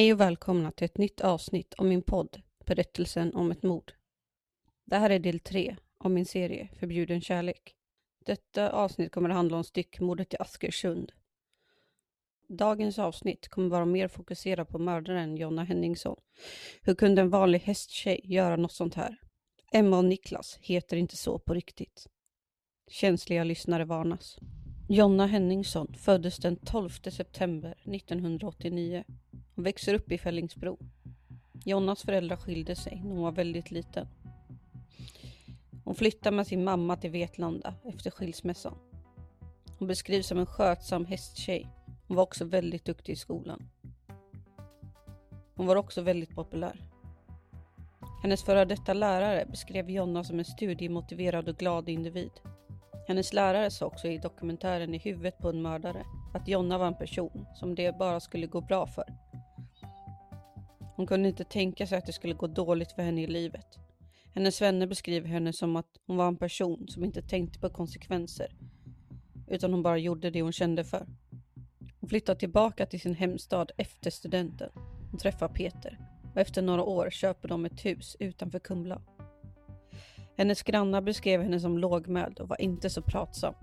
Hej och välkomna till ett nytt avsnitt av min podd Berättelsen om ett mord. Det här är del tre av min serie Förbjuden kärlek. Detta avsnitt kommer att handla om styckmordet i Askersund. Dagens avsnitt kommer vara mer fokuserat på mördaren Jonna Henningsson. Hur kunde en vanlig hästtjej göra något sånt här? Emma och Niklas heter inte så på riktigt. Känsliga lyssnare varnas. Jonna Henningsson föddes den 12 september 1989 hon växer upp i Fällingsbro. Jonnas föräldrar skilde sig när hon var väldigt liten. Hon flyttar med sin mamma till Vetlanda efter skilsmässan. Hon beskrivs som en skötsam hästtjej. Hon var också väldigt duktig i skolan. Hon var också väldigt populär. Hennes före detta lärare beskrev Jonna som en studiemotiverad och glad individ. Hennes lärare sa också i dokumentären I huvudet på en mördare att Jonna var en person som det bara skulle gå bra för. Hon kunde inte tänka sig att det skulle gå dåligt för henne i livet. Hennes vänner beskriver henne som att hon var en person som inte tänkte på konsekvenser utan hon bara gjorde det hon kände för. Hon flyttar tillbaka till sin hemstad efter studenten. Hon träffar Peter och efter några år köper de ett hus utanför Kumla. Hennes grannar beskrev henne som lågmäld och var inte så pratsam.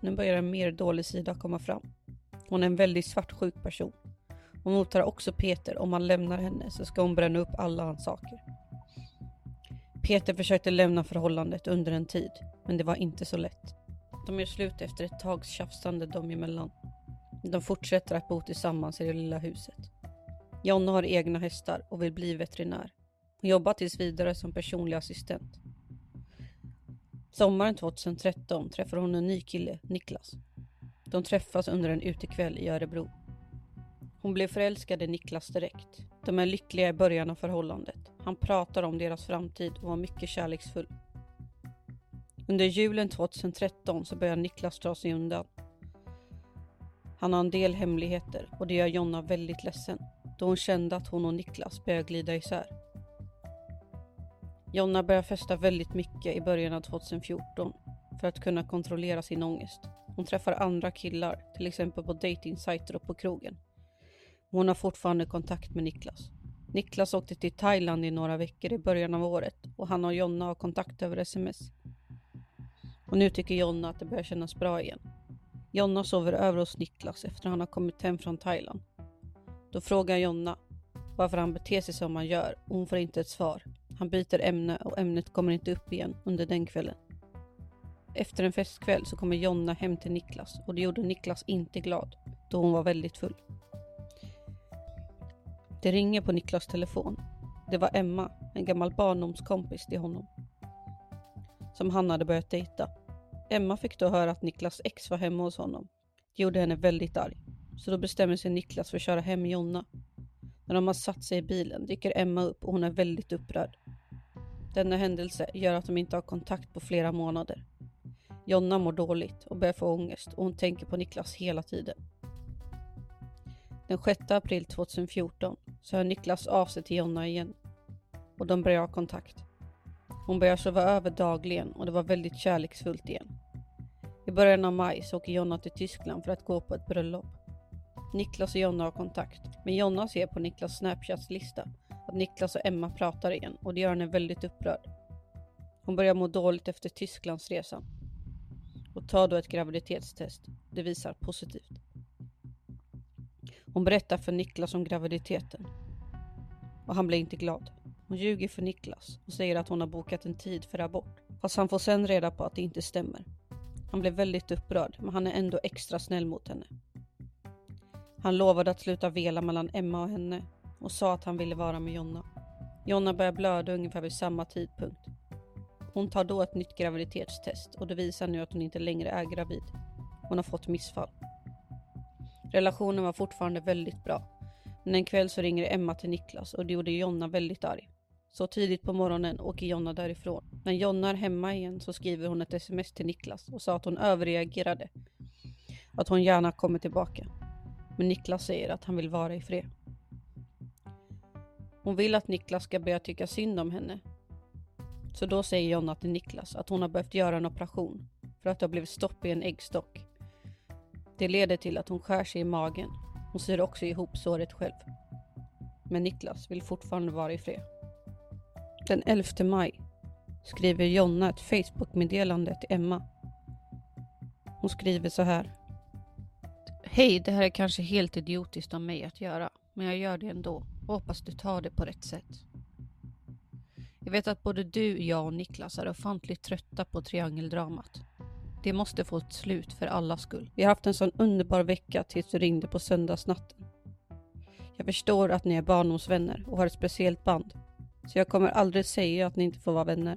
Nu börjar en mer dålig sida komma fram. Hon är en väldigt svartsjuk person. Hon hotar också Peter om han lämnar henne så ska hon bränna upp alla hans saker. Peter försökte lämna förhållandet under en tid, men det var inte så lätt. De gör slut efter ett tags tjafsande dem emellan. De fortsätter att bo tillsammans i det lilla huset. Jonna har egna hästar och vill bli veterinär. Hon jobbar tills vidare som personlig assistent. Sommaren 2013 träffar hon en ny kille, Niklas. De träffas under en utekväll i Örebro. Hon blev förälskad i Niklas direkt. De är lyckliga i början av förhållandet. Han pratar om deras framtid och var mycket kärleksfull. Under julen 2013 så börjar Niklas dra sig undan. Han har en del hemligheter och det gör Jonna väldigt ledsen då hon kände att hon och Niklas började glida isär. Jonna börjar festa väldigt mycket i början av 2014 för att kunna kontrollera sin ångest. Hon träffar andra killar, till exempel på dejtingsajter och på krogen. Hon har fortfarande kontakt med Niklas. Niklas åkte till Thailand i några veckor i början av året och han och Jonna har kontakt över sms. Och nu tycker Jonna att det börjar kännas bra igen. Jonna sover över hos Niklas efter att han har kommit hem från Thailand. Då frågar Jonna varför han beter sig som han gör och hon får inte ett svar. Han byter ämne och ämnet kommer inte upp igen under den kvällen. Efter en festkväll så kommer Jonna hem till Niklas och det gjorde Niklas inte glad då hon var väldigt full. Det ringer på Niklas telefon. Det var Emma, en gammal barndomskompis till honom. Som han hade börjat dejta. Emma fick då höra att Niklas ex var hemma hos honom. Det gjorde henne väldigt arg. Så då bestämmer sig Niklas för att köra hem Jonna. När de har satt sig i bilen dyker Emma upp och hon är väldigt upprörd. Denna händelse gör att de inte har kontakt på flera månader. Jonna mår dåligt och börjar få ångest och hon tänker på Niklas hela tiden. Den 6 april 2014 så hör Niklas av sig till Jonna igen och de börjar ha kontakt. Hon börjar sova över dagligen och det var väldigt kärleksfullt igen. I början av maj så åker Jonna till Tyskland för att gå på ett bröllop. Niklas och Jonna har kontakt, men Jonna ser på Niklas Snapchat-lista att Niklas och Emma pratar igen och det gör henne väldigt upprörd. Hon börjar må dåligt efter Tysklandsresan och tar då ett graviditetstest. Det visar positivt. Hon berättar för Niklas om graviditeten och han blir inte glad. Hon ljuger för Niklas och säger att hon har bokat en tid för abort. Fast han får sen reda på att det inte stämmer. Han blir väldigt upprörd men han är ändå extra snäll mot henne. Han lovade att sluta vela mellan Emma och henne och sa att han ville vara med Jonna. Jonna börjar blöda ungefär vid samma tidpunkt. Hon tar då ett nytt graviditetstest och det visar nu att hon inte längre är gravid. Hon har fått missfall. Relationen var fortfarande väldigt bra. Men en kväll så ringer Emma till Niklas och det gjorde Jonna väldigt arg. Så tidigt på morgonen åker Jonna därifrån. När Jonna är hemma igen så skriver hon ett sms till Niklas och sa att hon överreagerade. Att hon gärna kommer tillbaka. Men Niklas säger att han vill vara i fred. Hon vill att Niklas ska börja tycka synd om henne. Så då säger Jonna till Niklas att hon har behövt göra en operation för att det har blivit stopp i en äggstock. Det leder till att hon skär sig i magen. Hon syr också ihop såret själv. Men Niklas vill fortfarande vara i fred. Den 11 maj skriver Jonna ett Facebook-meddelande till Emma. Hon skriver så här. Hej, det här är kanske helt idiotiskt av mig att göra, men jag gör det ändå och hoppas du tar det på rätt sätt. Jag vet att både du, jag och Niklas är ofantligt trötta på triangeldramat. Det måste få ett slut för allas skull. Vi har haft en sån underbar vecka tills du ringde på söndagsnatten. Jag förstår att ni är barndomsvänner och har ett speciellt band, så jag kommer aldrig säga att ni inte får vara vänner.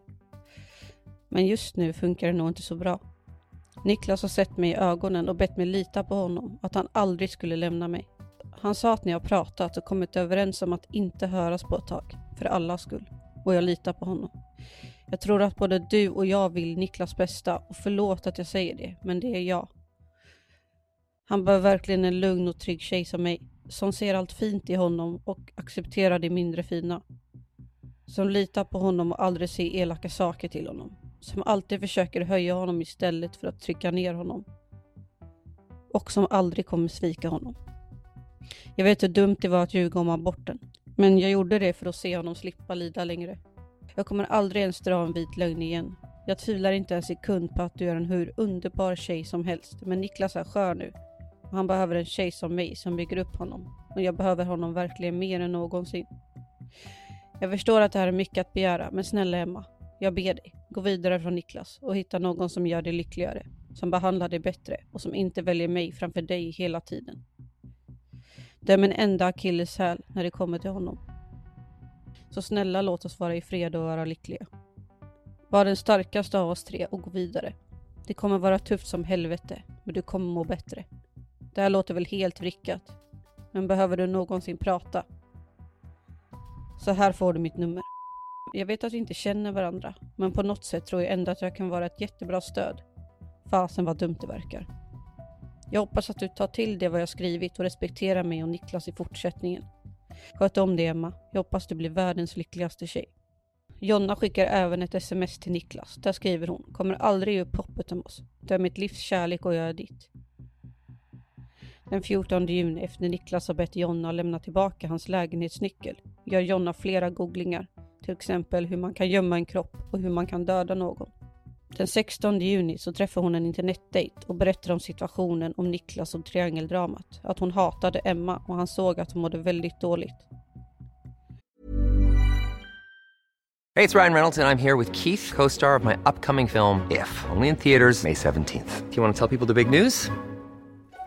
Men just nu funkar det nog inte så bra. Niklas har sett mig i ögonen och bett mig lita på honom, att han aldrig skulle lämna mig. Han sa att ni har pratat och kommit överens om att inte höras på ett tag, för allas skull. Och jag litar på honom. Jag tror att både du och jag vill Niklas bästa och förlåt att jag säger det, men det är jag. Han behöver verkligen en lugn och trygg tjej som mig, som ser allt fint i honom och accepterar det mindre fina. Som litar på honom och aldrig ser elaka saker till honom. Som alltid försöker höja honom istället för att trycka ner honom. Och som aldrig kommer svika honom. Jag vet hur dumt det var att ljuga om aborten, men jag gjorde det för att se honom slippa lida längre. Jag kommer aldrig ens dra en vit lögn igen. Jag tvivlar inte en sekund på att du är en hur underbar tjej som helst, men Niklas är skör nu. Och han behöver en tjej som mig som bygger upp honom. Och jag behöver honom verkligen mer än någonsin. Jag förstår att det här är mycket att begära, men snälla Emma, jag ber dig, gå vidare från Niklas och hitta någon som gör dig lyckligare, som behandlar dig bättre och som inte väljer mig framför dig hela tiden. Det är min enda akilleshäl när det kommer till honom. Så snälla låt oss vara i fred och vara lyckliga. Var den starkaste av oss tre och gå vidare. Det kommer vara tufft som helvete, men du kommer må bättre. Det här låter väl helt vrickat, men behöver du någonsin prata? Så här får du mitt nummer. Jag vet att vi inte känner varandra, men på något sätt tror jag ändå att jag kan vara ett jättebra stöd. Fasen vad dumt det verkar. Jag hoppas att du tar till det vad jag skrivit och respekterar mig och Niklas i fortsättningen. Sköt om dig Emma. Jag hoppas du blir världens lyckligaste tjej. Jonna skickar även ett sms till Niklas. Där skriver hon, kommer aldrig ge upp hoppet om oss. Du är mitt livs kärlek och jag är ditt. Den 14 juni efter Niklas har bett Jonna lämna tillbaka hans lägenhetsnyckel gör Jonna flera googlingar. Till exempel hur man kan gömma en kropp och hur man kan döda någon. Den 16 juni så träffar hon en internetdejt och berättar om situationen om Niklas och triangeldramat. Att hon hatade Emma och han såg att hon mådde väldigt dåligt. Hej, det är Ryan Reynolds och jag är här med Keith, co-star of my upcoming film If, only in theaters May 17th. Do you want to tell people the big news?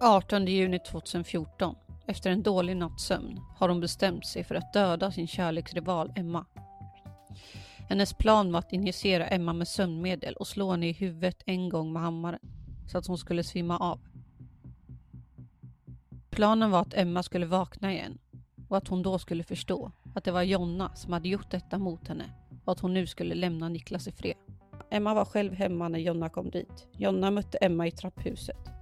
18 juni 2014. Efter en dålig natts sömn har hon bestämt sig för att döda sin kärleksrival Emma. Hennes plan var att injicera Emma med sömnmedel och slå henne i huvudet en gång med hammaren så att hon skulle svimma av. Planen var att Emma skulle vakna igen och att hon då skulle förstå att det var Jonna som hade gjort detta mot henne och att hon nu skulle lämna Niklas i fred. Emma var själv hemma när Jonna kom dit. Jonna mötte Emma i trapphuset.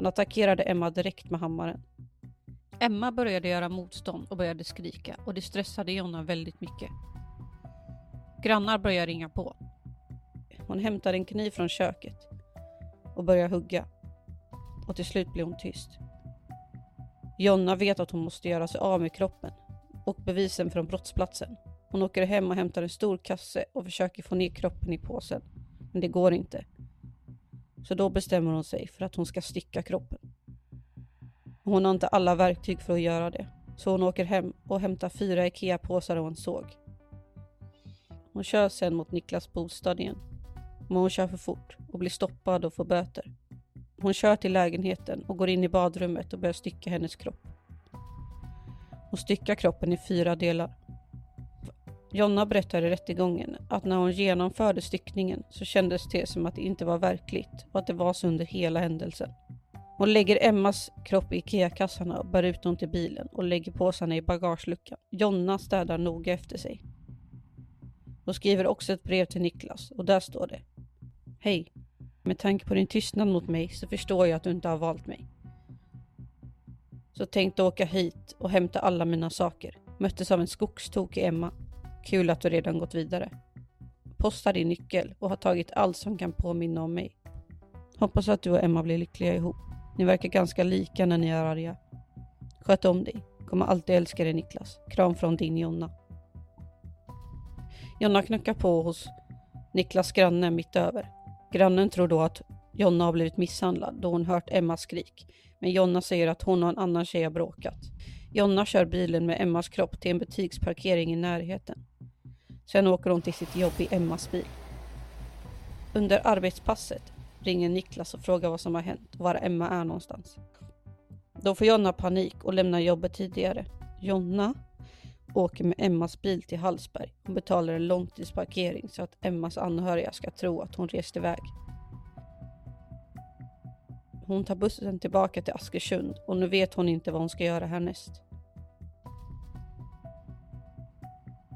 Hon attackerade Emma direkt med hammaren. Emma började göra motstånd och började skrika och det stressade Jonna väldigt mycket. Grannar började ringa på. Hon hämtade en kniv från köket och började hugga. Och till slut blev hon tyst. Jonna vet att hon måste göra sig av med kroppen och bevisen från brottsplatsen. Hon åker hem och hämtar en stor kasse och försöker få ner kroppen i påsen. Men det går inte. Så då bestämmer hon sig för att hon ska stycka kroppen. Hon har inte alla verktyg för att göra det. Så hon åker hem och hämtar fyra IKEA-påsar och en såg. Hon kör sen mot Niklas bostad igen. Men hon kör för fort och blir stoppad och får böter. Hon kör till lägenheten och går in i badrummet och börjar stycka hennes kropp. Hon styckar kroppen i fyra delar. Jonna berättar i rättegången att när hon genomförde styckningen så kändes det som att det inte var verkligt och att det var så under hela händelsen. Hon lägger Emmas kropp i IKEA-kassarna och bär ut dem till bilen och lägger påsarna i bagageluckan. Jonna städar noga efter sig. Hon skriver också ett brev till Niklas och där står det. Hej! Med tanke på din tystnad mot mig så förstår jag att du inte har valt mig. Så tänkte åka hit och hämta alla mina saker. Möttes av en skogstok i Emma. Kul att du redan gått vidare. Posta din nyckel och har tagit allt som kan påminna om mig. Hoppas att du och Emma blir lyckliga ihop. Ni verkar ganska lika när ni är arga. Sköt om dig. Kommer alltid älska dig Niklas. Kram från din Jonna. Jonna knackar på hos Niklas granne mitt över. Grannen tror då att Jonna har blivit misshandlad då hon hört Emmas skrik. Men Jonna säger att hon och en annan tjej har bråkat. Jonna kör bilen med Emmas kropp till en butiksparkering i närheten. Sen åker hon till sitt jobb i Emmas bil. Under arbetspasset ringer Niklas och frågar vad som har hänt och var Emma är någonstans. Då får Jonna panik och lämnar jobbet tidigare. Jonna åker med Emmas bil till Hallsberg och betalar en långtidsparkering så att Emmas anhöriga ska tro att hon rest iväg. Hon tar bussen tillbaka till Askersund och nu vet hon inte vad hon ska göra härnäst.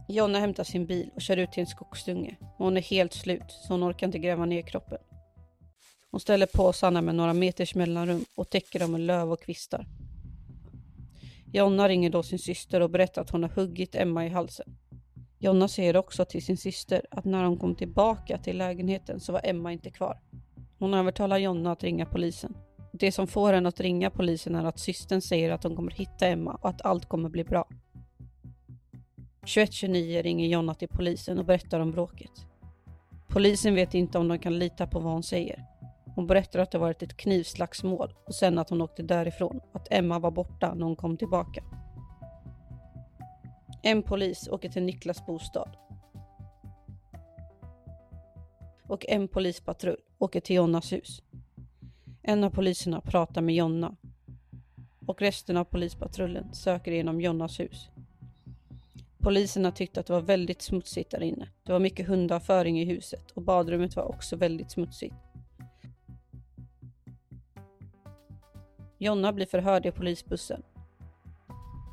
Jonna hämtar sin bil och kör ut till en skogsdunge. Hon är helt slut så hon orkar inte gräva ner kroppen. Hon ställer påsarna med några meters mellanrum och täcker dem med löv och kvistar. Jonna ringer då sin syster och berättar att hon har huggit Emma i halsen. Jonna säger också till sin syster att när hon kom tillbaka till lägenheten så var Emma inte kvar. Hon övertalar Jonna att ringa polisen. Det som får henne att ringa polisen är att systern säger att de kommer hitta Emma och att allt kommer bli bra. 21.29 ringer Jonna till polisen och berättar om bråket. Polisen vet inte om de kan lita på vad hon säger. Hon berättar att det varit ett knivslagsmål och sen att hon åkte därifrån och att Emma var borta när hon kom tillbaka. En polis åker till Niklas bostad. Och en polispatrull åker till Jonnas hus. En av poliserna pratar med Jonna och resten av polispatrullen söker igenom Jonnas hus. Poliserna tyckte att det var väldigt smutsigt där inne. Det var mycket hundavföring i huset och badrummet var också väldigt smutsigt. Jonna blir förhörd i polisbussen.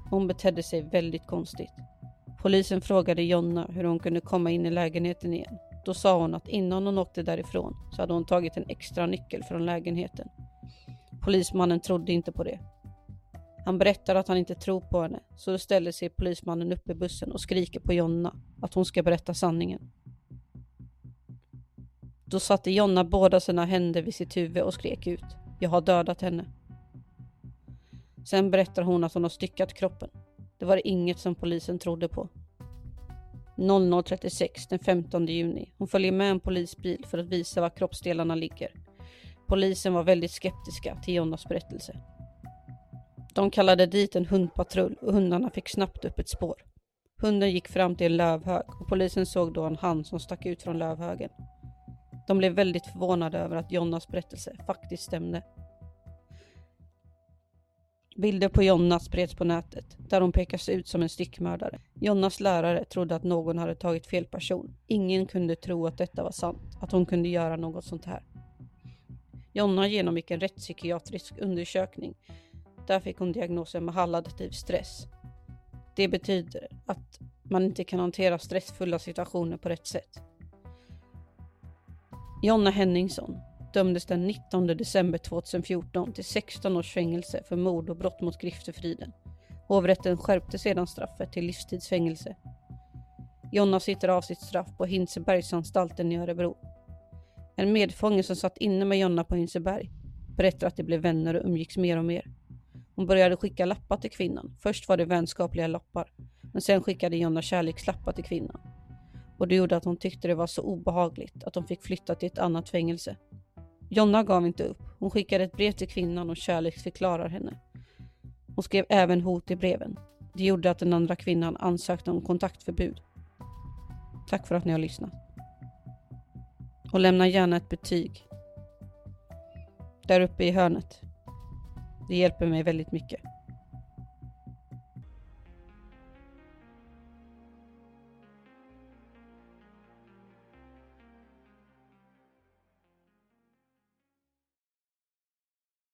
Hon betedde sig väldigt konstigt. Polisen frågade Jonna hur hon kunde komma in i lägenheten igen. Då sa hon att innan hon åkte därifrån så hade hon tagit en extra nyckel från lägenheten. Polismannen trodde inte på det. Han berättar att han inte tror på henne, så då ställer sig polismannen upp i bussen och skriker på Jonna att hon ska berätta sanningen. Då satte Jonna båda sina händer vid sitt huvud och skrek ut. Jag har dödat henne. Sen berättar hon att hon har styckat kroppen. Det var inget som polisen trodde på. 00.36 den 15 juni. Hon följer med en polisbil för att visa var kroppsdelarna ligger. Polisen var väldigt skeptiska till Jonnas berättelse. De kallade dit en hundpatrull och hundarna fick snabbt upp ett spår. Hunden gick fram till en lövhög och polisen såg då en hand som stack ut från lövhögen. De blev väldigt förvånade över att Jonnas berättelse faktiskt stämde. Bilder på Jonna spreds på nätet där hon pekas ut som en stickmördare. Jonnas lärare trodde att någon hade tagit fel person. Ingen kunde tro att detta var sant, att hon kunde göra något sånt här. Jonna genomgick en rättspsykiatrisk undersökning. Där fick hon diagnosen maladaptiv stress. Det betyder att man inte kan hantera stressfulla situationer på rätt sätt. Jonna Henningsson dömdes den 19 december 2014 till 16 års fängelse för mord och brott mot griftefriden. Hovrätten skärpte sedan straffet till livstidsfängelse. Jonna sitter av sitt straff på Hinsebergsanstalten i Örebro. En medfånge som satt inne med Jonna på Hinseberg berättar att de blev vänner och umgicks mer och mer. Hon började skicka lappar till kvinnan. Först var det vänskapliga lappar, men sen skickade Jonna kärlekslappar till kvinnan. Och det gjorde att hon tyckte det var så obehagligt att hon fick flytta till ett annat fängelse. Jonna gav inte upp. Hon skickade ett brev till kvinnan och kärleksförklarar henne. Hon skrev även hot i breven. Det gjorde att den andra kvinnan ansökte om kontaktförbud. Tack för att ni har lyssnat. Och lämna gärna ett betyg. Där uppe i hörnet. Det hjälper mig väldigt mycket.